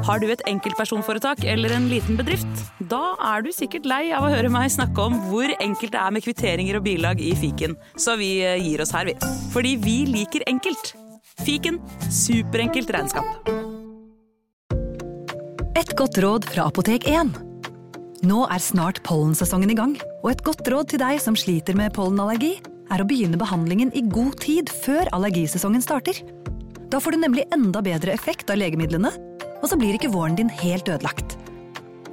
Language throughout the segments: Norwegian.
Har du et enkeltpersonforetak eller en liten bedrift? Da er du sikkert lei av å høre meg snakke om hvor enkelt det er med kvitteringer og bilag i fiken, så vi eh, gir oss her, vi. Fordi vi liker enkelt. Fiken superenkelt regnskap. Et godt råd fra Apotek 1. Nå er snart pollensesongen i gang, og et godt råd til deg som sliter med pollenallergi, er å begynne behandlingen i god tid før allergisesongen starter. Da får du nemlig enda bedre effekt av legemidlene, og så blir ikke våren din helt ødelagt.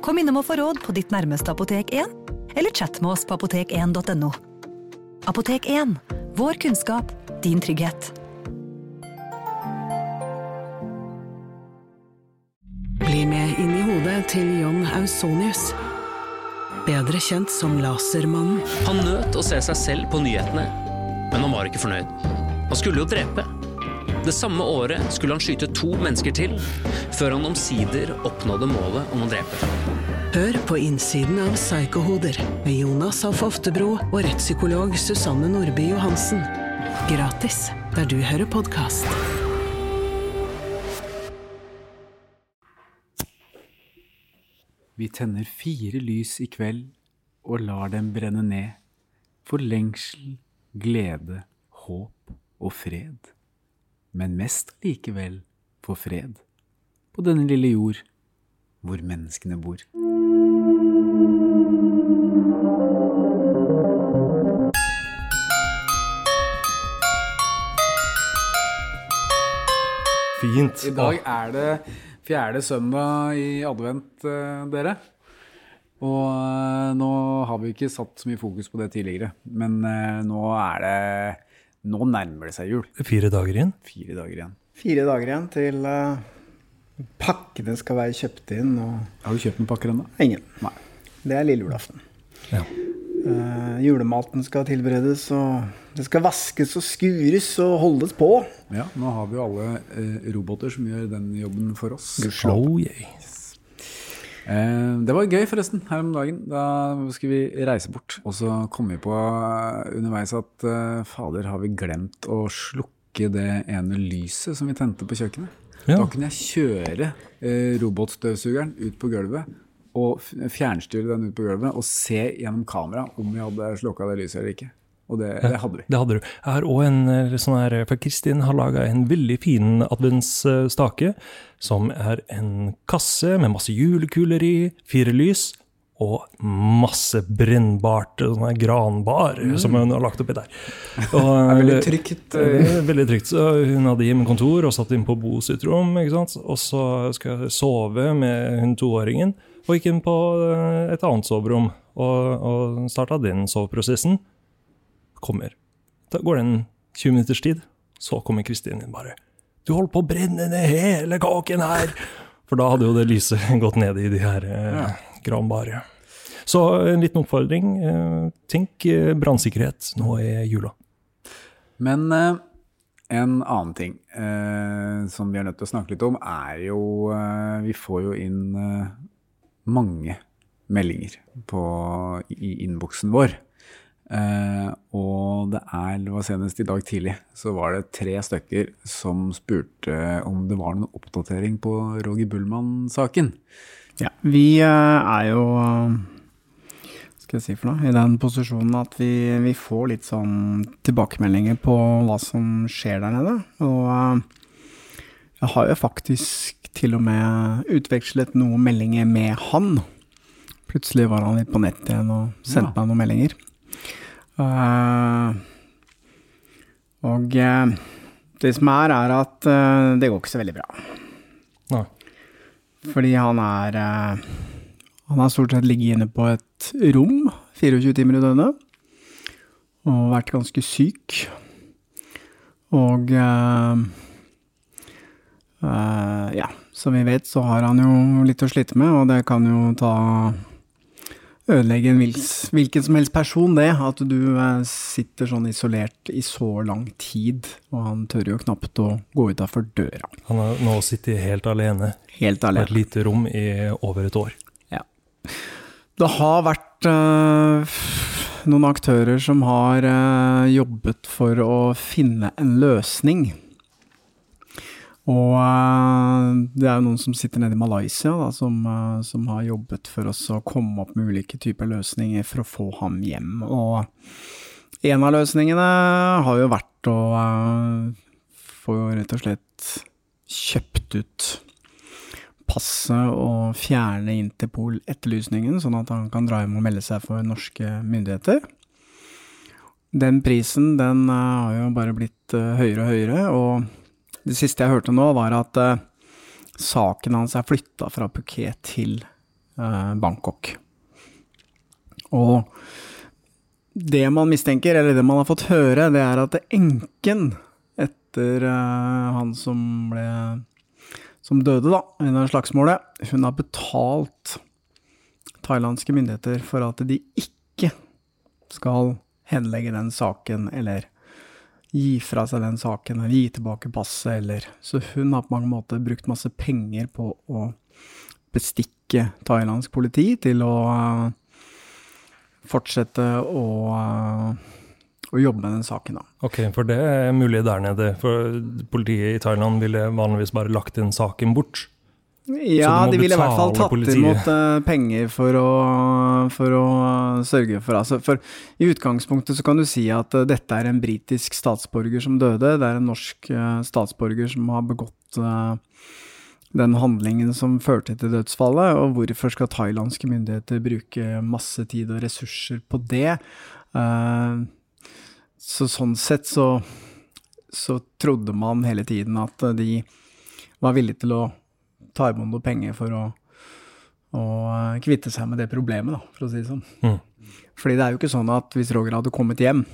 Kom innom og få råd på ditt nærmeste Apotek 1, eller chat med oss på apotek1.no. Apotek 1 vår kunnskap, din trygghet. Bli med inn i hodet til John Ausonius. Bedre kjent som Lasermannen. Han nøt å se seg selv på nyhetene, men han var ikke fornøyd. Han skulle jo drepe. Det samme året skulle han skyte to mennesker til, før han omsider oppnådde målet om å drepe. Hør på innsiden av Psykohoder med Jonas Alf Oftebro og rettspsykolog Susanne Nordby Johansen. Gratis der du hører podkast. Vi tenner fire lys i kveld og lar dem brenne ned, for lengsel, glede, håp og fred. Men mest likevel for fred, på denne lille jord hvor menneskene bor. Fint. I dag er det fjerde søndag i advent, eh, dere. Og eh, nå har vi ikke satt så mye fokus på det tidligere, men eh, nå er det Nå nærmer det seg jul. Fire dager igjen. Fire dager igjen. Fire dager igjen til uh, pakkene skal være kjøpt inn. Og Har du kjøpt noen pakker ennå? ingen. Nei. Det er lille julaften. Ja. Uh, julematen skal tilberedes, og det skal vaskes og skures og holdes på. Ja, nå har vi jo alle uh, roboter som gjør den jobben for oss. Oh, yeah. Eh, det var gøy forresten her om dagen. Da skulle vi reise bort. Og så kom vi på eh, underveis at eh, fader, har vi glemt å slukke det ene lyset som vi tente på kjøkkenet? Ja. Da kunne jeg kjøre robotstøvsugeren ut på gulvet og fjernstyre den ut på gulvet og se gjennom kamera om vi hadde slukka det lyset eller ikke. Og det, det hadde vi. Det hadde du. Jeg har òg en eh, sånn her For Kristin har laga en veldig fin adventsstake, som er en kasse med masse julekuler i, fire lys, og masse brennbart sånn granbar granbar som hun har lagt oppi der. Og, Det er veldig trygt. Eh, veldig trygt. Så hun hadde hjemmekontor og satt inn på Bo sitt rom. Og så skal jeg sove med hun toåringen, og gikk inn på eh, et annet soverom og, og starta den soveprosessen. Kommer. Da går det en 20 minutters tid, så kommer Kristin inn bare. Du holder på å brenne ned hele kåken her! For da hadde jo det lyset gått ned i de her eh, granbare. Så en liten oppfordring. Eh, tenk eh, brannsikkerhet nå i jula. Men eh, en annen ting eh, som vi er nødt til å snakke litt om, er jo eh, Vi får jo inn eh, mange meldinger på, i innboksen vår. Eh, og det er, det var senest i dag tidlig, så var det tre stykker som spurte om det var noen oppdatering på Roger Bullmann-saken. Ja, vi eh, er jo skal jeg si for noe, i den posisjonen at vi, vi får litt sånn tilbakemeldinger på hva som skjer der nede. Og eh, jeg har jo faktisk til og med utvekslet noen meldinger med han. Plutselig var han litt på nettet igjen og sendte Ja. meg noen meldinger. Eh, og eh, det som er, er at eh, det går ikke så veldig bra. Nei. Fordi han er Han har stort sett ligget inne på et rom 24 timer i døgnet. Og vært ganske syk. Og Ja, som vi vet så har han jo litt å slite med, og det kan jo ta ødelegge en hvilken som helst person, det. At du eh, sitter sånn isolert i så lang tid. Og han tør jo knapt å gå utafor døra. Han har nå sittet helt alene Helt på et lite rom i over et år. Det har vært øh, noen aktører som har øh, jobbet for å finne en løsning. Og eh, det er jo noen som sitter nede i Malaysia, da, som, eh, som har jobbet for oss å komme opp med ulike typer løsninger for å få ham hjem. Og en av løsningene har jo vært å eh, få rett og slett kjøpt ut passet og fjerne Interpol-etterlysningen, sånn at han kan dra hjem og melde seg for norske myndigheter. Den prisen den har jo bare blitt høyere og høyere, og det siste jeg hørte nå, var at uh, saken hans er flytta fra Phuket til uh, Bangkok. Og det man mistenker, eller det man har fått høre, det er at enken etter uh, han som ble som døde da, det slagsmålet, hun har betalt thailandske myndigheter for at de ikke skal henlegge den saken, eller gi fra seg den saken, gi tilbake passet, eller Så hun har på mange måter brukt masse penger på å bestikke thailandsk politi til å eh, fortsette å, eh, å jobbe med den saken, da. Ok, for det er mulig der nede. For politiet i Thailand ville vanligvis bare lagt inn saken bort. Ja, de ville i hvert fall tatt politiet. imot uh, penger for å, for å sørge for altså, For i utgangspunktet så kan du si at uh, dette er en britisk statsborger som døde. Det er en norsk uh, statsborger som har begått den handlingen som førte til dødsfallet. Og hvorfor skal thailandske myndigheter bruke masse tid og ressurser på det? Så sånn sett så, så trodde man hele tiden at de var villige til å ta imot noe penger for å, å eh, kvitte seg med det problemet, da, for å si det sånn. Mm. Fordi det er jo ikke sånn at hvis Roger hadde kommet hjem,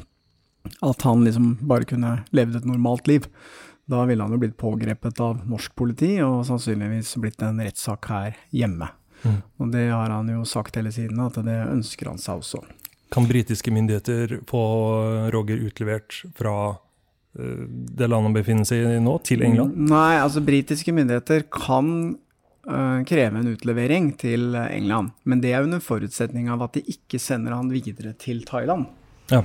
at han liksom bare kunne levd et normalt liv. Da ville han jo blitt pågrepet av norsk politi, og sannsynligvis blitt en rettssak her hjemme. Mm. Og det har han jo sagt hele siden, at det ønsker han seg også. Kan britiske myndigheter få Roger utlevert fra det landet befinner seg i nå, til England? Nei, altså britiske myndigheter kan uh, kreve en utlevering til England, men det er under forutsetning av at de ikke sender han videre til Thailand. Ja.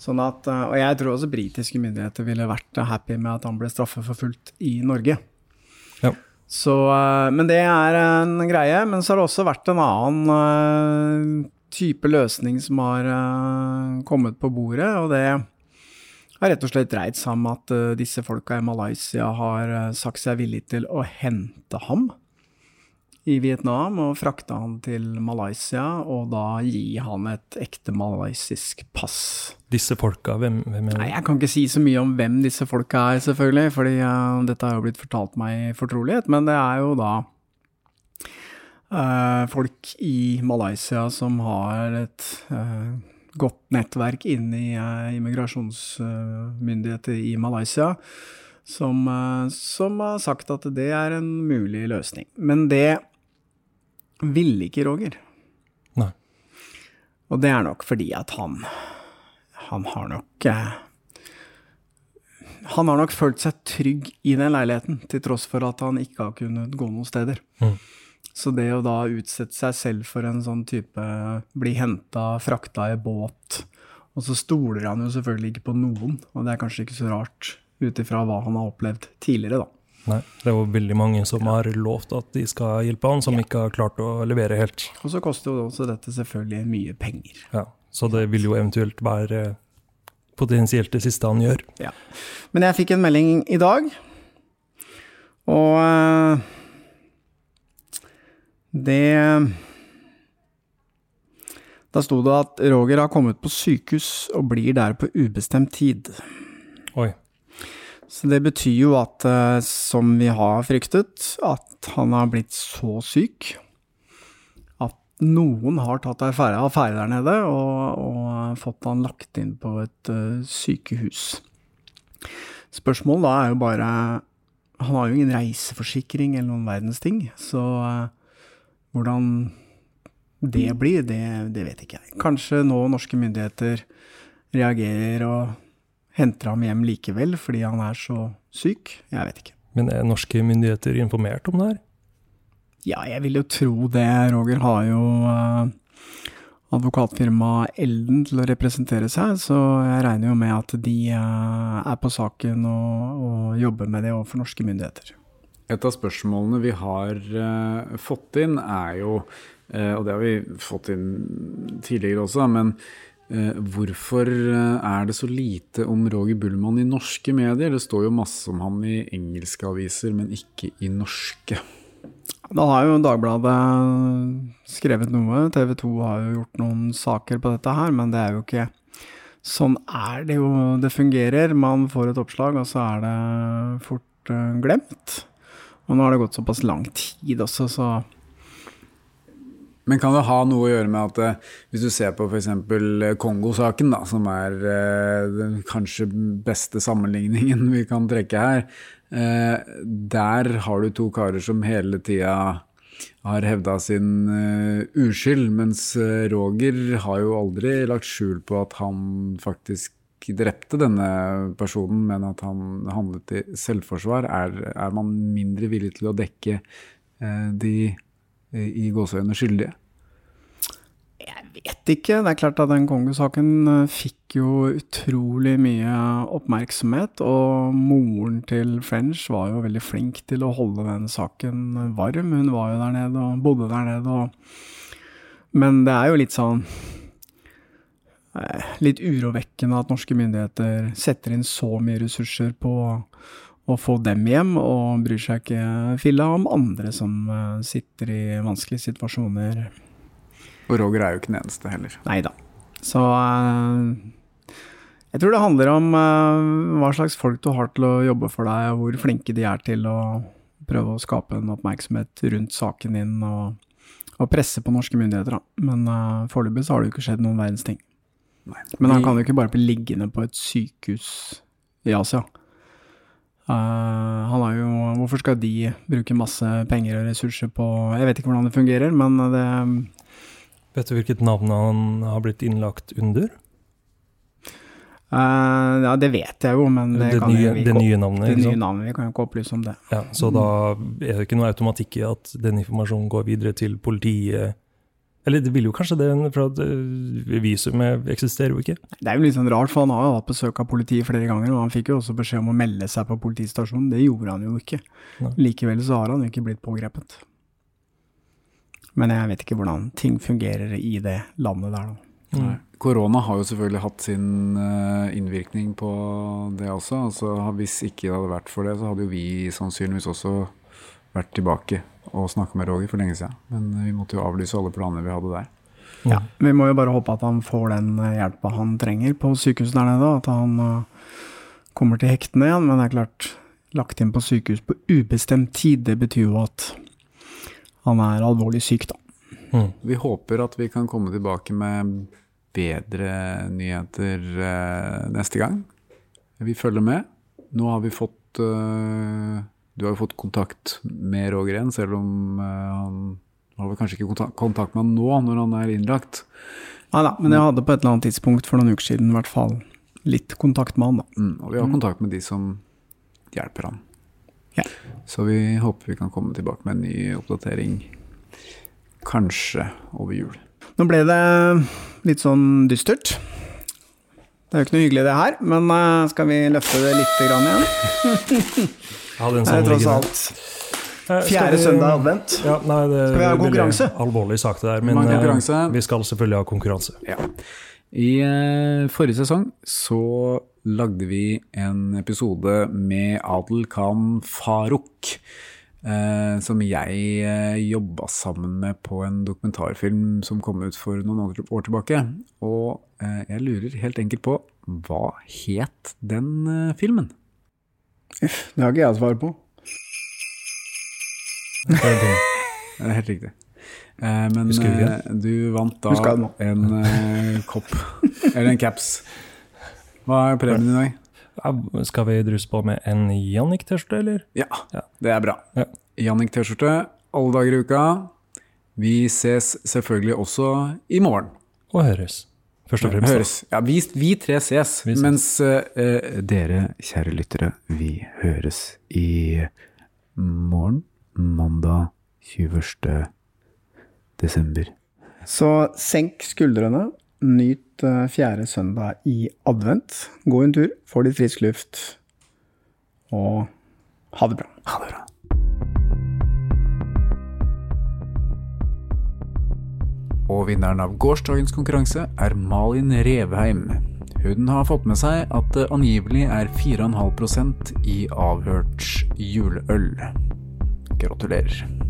Sånn at, øh, og jeg tror også britiske myndigheter ville vært happy med at han ble straffeforfulgt i Norge. Ja. Så, uh, men det er en greie. Men så har det også vært en annen uh, type løsning som har kommet på bordet, og det har rett og slett dreid seg om at eh, disse folka i Malaysia har eh, sagt seg villig til å hente ham i Vietnam og frakte han til Malaysia, og da gi han et ekte malaysisk pass. Disse folka, hvem, hvem er Nei, jeg kan ikke si så mye om hvem disse folka er, selvfølgelig, fordi uh, dette har jo blitt fortalt meg i fortrolighet, men det er jo da uh, folk i Malaysia som har et eh, godt nettverk inn i uh, immigrasjonsmyndigheter i Malaysia, som, eh, som har sagt at det er en mulig løsning. Men det ville ikke Roger. Nei. Og det er nok fordi at han Han har nok eh, Han har nok følt seg trygg i den leiligheten, til tross for at han ikke har kunnet gå noen steder. Mm. Så det å da utsette seg selv for en sånn type bli henta, frakta i båt Og så stoler han jo selvfølgelig ikke på noen, og det er kanskje ikke så rart ut ifra hva han har opplevd tidligere, da. Nei, det er jo veldig mange som har lovt at de skal hjelpe han, som ikke har klart å levere helt. Og så koster jo også dette selvfølgelig mye penger. Ja, så det vil jo eventuelt være potensielt det siste han gjør. Ja. Men jeg fikk en melding i dag, og eh, det Da sto det at Roger har kommet på sykehus og blir der på ubestemt tid. Oi. Så det betyr jo at, eh, som vi har fryktet, at han har blitt så syk at noen har tatt affære, affære der nede og, og fått han lagt inn på et eh, sykehus. Spørsmålet da er jo bare Han har jo ingen reiseforsikring eller noen verdens ting, så eh, hvordan det blir, det, det vet ikke jeg. Kanskje nå norske myndigheter reagerer og henter ham hjem likevel fordi han er så syk. Jeg vet ikke. Men er norske myndigheter informert om det her? Ja, jeg vil jo tro det. Roger har jo uh, advokatfirmaet Elden til å representere seg, så jeg regner jo med at de uh, er på saken og, og jobber med det overfor norske myndigheter. Et av spørsmålene vi har uh, fått inn, er jo, uh, og det har vi fått inn tidligere også, men uh, hvorfor er det så lite om Roger Bullmann i norske medier? Det står jo masse om han i engelske aviser, men ikke i norske. Da har jo Dagbladet skrevet noe, TV 2 har jo gjort noen saker på dette her, men det er jo ikke Sånn er det jo det fungerer. Man får et oppslag, og så er det fort glemt. Og nå har det gått såpass lang tid også, så Men kan det ha noe å gjøre med at eh, hvis du ser på f.eks. Kongo-saken, da, som er eh, den kanskje beste sammenligningen vi kan trekke her, eh, der har du to karer som hele tida har hevda sin uh, uskyld, mens Roger har jo aldri lagt skjul på at han faktisk drepte denne personen, men at han handlet i selvforsvar, er, er man mindre villig til å dekke eh, de i gåseøyne skyldige? Jeg vet ikke. Det er klart at den kongesaken fikk jo utrolig mye oppmerksomhet, og moren til French var jo veldig flink til å holde den saken varm. Hun var jo der nede og bodde der nede og Men det er jo litt sånn Litt urovekkende at norske myndigheter setter inn så mye ressurser på å få dem hjem, og bryr seg ikke filla om andre som sitter i vanskelige situasjoner. Og Roger er jo ikke den eneste heller. Nei da. Så uh, jeg tror det handler om hva slags folk du har til å jobbe for deg, og hvor flinke de er til å prøve å skape en oppmerksomhet rundt saken din, og, og presse på norske myndigheter. Da. Men foreløpig så har det jo ikke skjedd noen verdens ting. Nei. Men han kan jo ikke bare bli liggende på et sykehus i Asia. Uh, han har jo Hvorfor skal de bruke masse penger og ressurser på Jeg vet ikke hvordan det fungerer, men det Vet du hvilket navn han har blitt innlagt under? Uh, ja, det vet jeg jo, men det, det, kan nye, vi det nye navnet? det nye navnet. Vi kan jo ikke opplyse om det. Ja, så da er det ikke noe automatikk i at den informasjonen går videre til politiet? Eller det vil jo kanskje det, for at eh, visumet eksisterer jo ikke? Det er jo litt sånn rart, for han har jo hatt besøk av politiet flere ganger, og han fikk jo også beskjed om å melde seg på politistasjonen. Det gjorde han jo ikke. Nei. Likevel så har han jo ikke blitt pågrepet. Men jeg vet ikke hvordan ting fungerer i det landet der, da. Nei. Korona har jo selvfølgelig hatt sin eh, innvirkning på det også. Altså, hvis ikke det hadde vært for det, så hadde jo vi sannsynligvis også vært tilbake og snakka med Roger for lenge siden. Men vi måtte jo avlyse alle planene vi hadde der. Ja, Vi må jo bare håpe at han får den eh, hjelpa han trenger på sykehuset der nede, at han eh, kommer til hektene igjen. Men det er klart, lagt inn på sykehus på ubestemt tid, det betyr jo at han er alvorlig syk, da. Vi håper at vi kan komme tilbake med bedre nyheter eh, neste gang. Vi følger med. Nå har vi fått eh, Du har jo fått kontakt med Roger igjen, selv om eh, han har vel kanskje ikke kontakt, kontakt med han nå, når han er innlagt. Nei da, men jeg hadde på et eller annet tidspunkt for noen uker siden i hvert fall litt kontakt med han, da. Mm, og vi har kontakt med de som hjelper han. Ja. Så vi håper vi kan komme tilbake med en ny oppdatering kanskje over jul. Nå ble det litt sånn dystert. Det er jo ikke noe hyggelig det her, men eh, skal vi løfte det litt grann igjen? Ja, Det er tross alt Eh, fjerde vi- søndag advent. Ja, nei, det Skal vi ha konkurranse? Alvorlig sak det der, men eh, vi skal selvfølgelig ha konkurranse. Ja. I uh, forrige sesong så lagde vi en episode med Adel Khan Farouk. Eh, som jeg eh, jobba sammen med på en dokumentarfilm som kom ut for noen år, år tilbake. Og eh, jeg lurer helt enkelt på hva het den eh, filmen? Det har ikke jeg svar på. Det er helt riktig. Eh, men du eh, du vant da en eh, kopp, eller en caps. Hva er premien i dag? Skal vi druse på med en Jannik-T-skjorte, eller? Ja, Ja. det er bra. Ja. Jannik T-skjorte alle dager i uka. Vi ses selvfølgelig også i morgen. Og høres. Først og fremst. Høres. Ja, vi, vi tre ses, Vi ses. mens uh, dere, kjære lyttere, vi høres i morgen, mandag 21. desember. Så senk skuldrene. Nyt eh, fjerde søndag i advent. Gå en tur, få litt frisk luft. Og ha det bra. Ha det bra. Og vinneren av gårsdagens konkurranse er Malin Revheim. Hun har fått med seg at det angivelig er 4,5% i avhørt juleøl. Gratulerer.